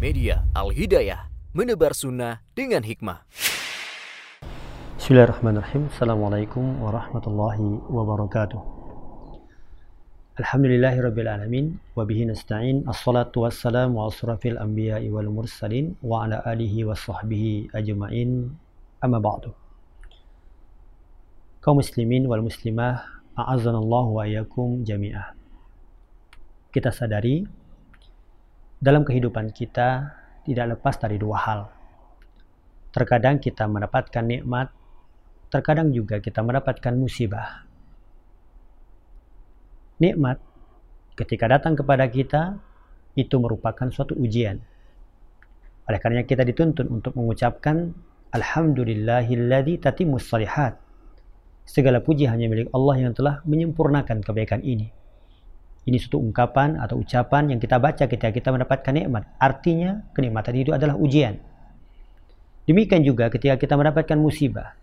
Media Al-Hidayah, menebar sunnah dengan hikmah. Bismillahirrahmanirrahim. Assalamualaikum warahmatullahi wabarakatuh. Alhamdulillahirabbil alamin wa bihi nasta'in. Assalatu wassalamu ala asrafil anbiya'i wal mursalin wa ala alihi wa sahbihi ajma'in. Amma ba'du. Kaum muslimin wal muslimah, a'azzanallahu wa iyyakum jami'ah. Kita sadari dalam kehidupan kita tidak lepas dari dua hal. Terkadang kita mendapatkan nikmat, terkadang juga kita mendapatkan musibah. Nikmat ketika datang kepada kita itu merupakan suatu ujian. Oleh karenanya kita dituntun untuk mengucapkan Alhamdulillahilladzi tatimmus salihat. Segala puji hanya milik Allah yang telah menyempurnakan kebaikan ini. Ini suatu ungkapan atau ucapan yang kita baca ketika kita mendapatkan nikmat. Artinya kenikmatan itu adalah ujian. Demikian juga ketika kita mendapatkan musibah.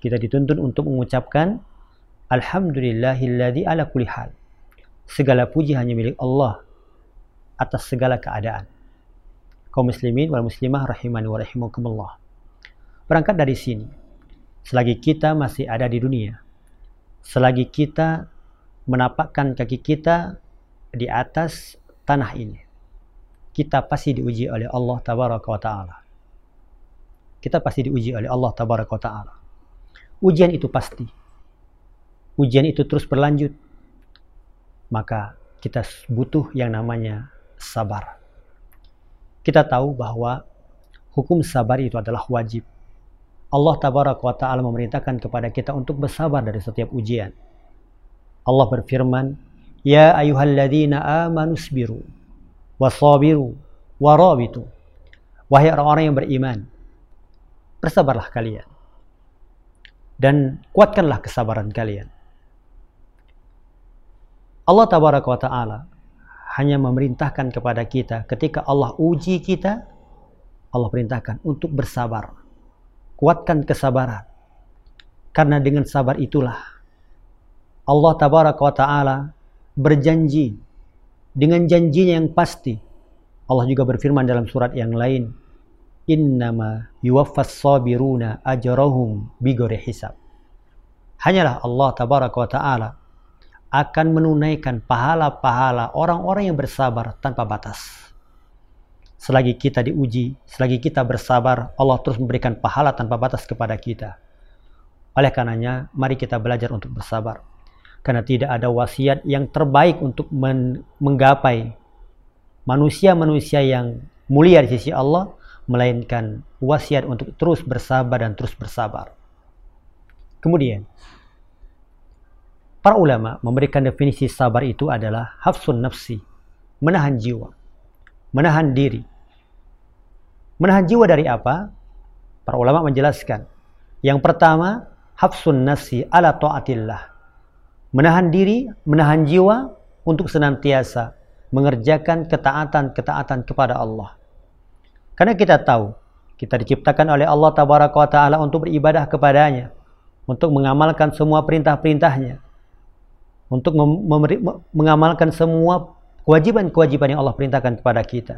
Kita dituntun untuk mengucapkan Alhamdulillahilladzi ala kulli hal. Segala puji hanya milik Allah atas segala keadaan. Kaum muslimin wal muslimah rahimani wa rahimakumullah. Berangkat dari sini, selagi kita masih ada di dunia, selagi kita menapakkan kaki kita di atas tanah ini. Kita pasti diuji oleh Allah tabaraka wa taala. Kita pasti diuji oleh Allah tabaraka wa taala. Ujian itu pasti. Ujian itu terus berlanjut. Maka kita butuh yang namanya sabar. Kita tahu bahwa hukum sabar itu adalah wajib. Allah tabaraka wa taala memerintahkan kepada kita untuk bersabar dari setiap ujian Allah berfirman, Ya ayuhalladzina amanu sabiru wasabiru warabitu. Wahai orang-orang yang beriman, bersabarlah kalian dan kuatkanlah kesabaran kalian. Allah tabaraka wa taala hanya memerintahkan kepada kita ketika Allah uji kita, Allah perintahkan untuk bersabar. Kuatkan kesabaran. Karena dengan sabar itulah Allah tabaraka wa taala berjanji dengan janjinya yang pasti. Allah juga berfirman dalam surat yang lain, "Innama yuwaffas sabiruna ajrahum bighairi hisab." Hanyalah Allah tabaraka wa taala akan menunaikan pahala-pahala orang-orang yang bersabar tanpa batas. Selagi kita diuji, selagi kita bersabar, Allah terus memberikan pahala tanpa batas kepada kita. Oleh karenanya, mari kita belajar untuk bersabar karena tidak ada wasiat yang terbaik untuk menggapai manusia-manusia yang mulia di sisi Allah melainkan wasiat untuk terus bersabar dan terus bersabar. Kemudian para ulama memberikan definisi sabar itu adalah hafsun nafsi, menahan jiwa, menahan diri. Menahan jiwa dari apa? Para ulama menjelaskan. Yang pertama, hafsun nafsi ala taatillah menahan diri, menahan jiwa untuk senantiasa mengerjakan ketaatan-ketaatan kepada Allah. Karena kita tahu, kita diciptakan oleh Allah tabaraka taala untuk beribadah kepadanya, untuk mengamalkan semua perintah-perintahnya, untuk mengamalkan semua kewajiban-kewajiban yang Allah perintahkan kepada kita.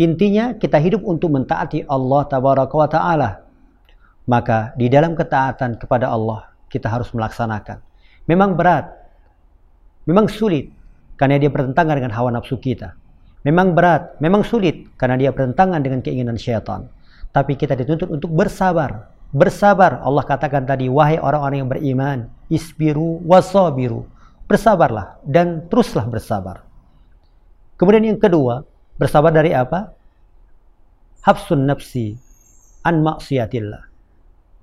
Intinya kita hidup untuk mentaati Allah tabaraka taala. Maka di dalam ketaatan kepada Allah kita harus melaksanakan Memang berat. Memang sulit karena dia bertentangan dengan hawa nafsu kita. Memang berat, memang sulit karena dia bertentangan dengan keinginan syaitan. Tapi kita dituntut untuk bersabar. Bersabar. Allah katakan tadi, wahai orang-orang yang beriman, isbiru wasabiru. Bersabarlah dan teruslah bersabar. Kemudian yang kedua, bersabar dari apa? Hafsun nafsi an maksiatillah.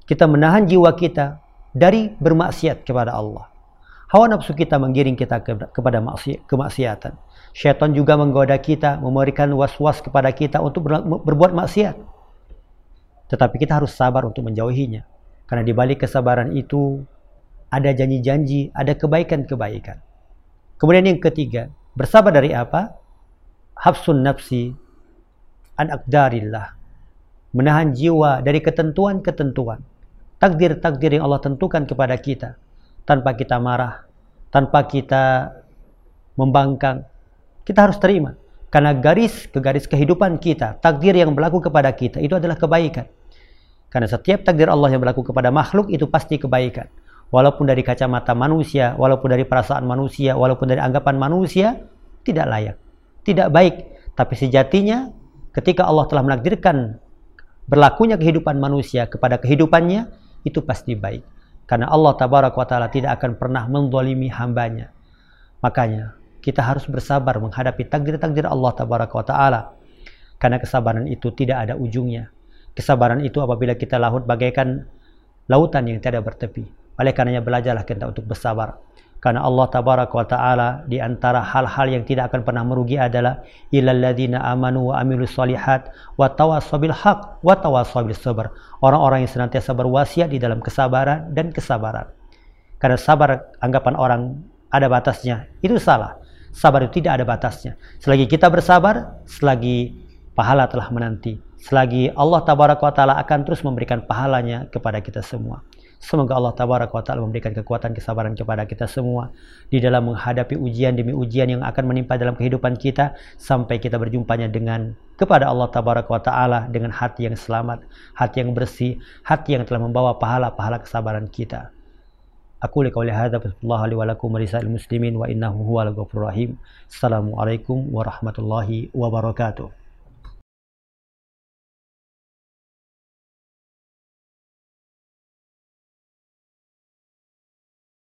Kita menahan jiwa kita dari bermaksiat kepada Allah. Hawa nafsu kita menggiring kita kepada kemaksiatan. Syaitan juga menggoda kita, memberikan was-was kepada kita untuk berbuat maksiat. Tetapi kita harus sabar untuk menjauhinya. Karena di balik kesabaran itu ada janji-janji, ada kebaikan-kebaikan. Kemudian yang ketiga, bersabar dari apa? Hafsun nafsi an akdarillah. Menahan jiwa dari ketentuan-ketentuan. Takdir-takdir yang Allah tentukan kepada kita tanpa kita marah, tanpa kita membangkang. Kita harus terima. Karena garis ke garis kehidupan kita, takdir yang berlaku kepada kita itu adalah kebaikan. Karena setiap takdir Allah yang berlaku kepada makhluk itu pasti kebaikan. Walaupun dari kacamata manusia, walaupun dari perasaan manusia, walaupun dari anggapan manusia, tidak layak. Tidak baik. Tapi sejatinya ketika Allah telah menakdirkan berlakunya kehidupan manusia kepada kehidupannya, itu pasti baik. Karena Allah tabarak wa ta'ala tidak akan pernah mendolimi hambanya. Makanya kita harus bersabar menghadapi takdir-takdir Allah tabarak wa ta'ala. Karena kesabaran itu tidak ada ujungnya. Kesabaran itu apabila kita lahut bagaikan lautan yang tidak bertepi. Oleh karenanya belajarlah kita untuk bersabar. Karena Allah tabarak wa ta'ala di antara hal-hal yang tidak akan pernah merugi adalah ilal ladzina amanu wa amilus solihat wa tawassabil haq wa tawassabil sabar. Orang-orang yang senantiasa berwasiat di dalam kesabaran dan kesabaran. Karena sabar anggapan orang ada batasnya, itu salah. Sabar itu tidak ada batasnya. Selagi kita bersabar, selagi pahala telah menanti. Selagi Allah tabarak wa ta'ala akan terus memberikan pahalanya kepada kita semua. Semoga Allah tabaraka wa taala memberikan kekuatan kesabaran kepada kita semua di dalam menghadapi ujian demi ujian yang akan menimpa dalam kehidupan kita sampai kita berjumpanya dengan kepada Allah tabaraka wa taala dengan hati yang selamat, hati yang bersih, hati yang telah membawa pahala-pahala kesabaran kita. Aku liqauli hadza bismillah li wa lakum muslimin wa innahu huwal rahim. Assalamualaikum warahmatullahi wabarakatuh.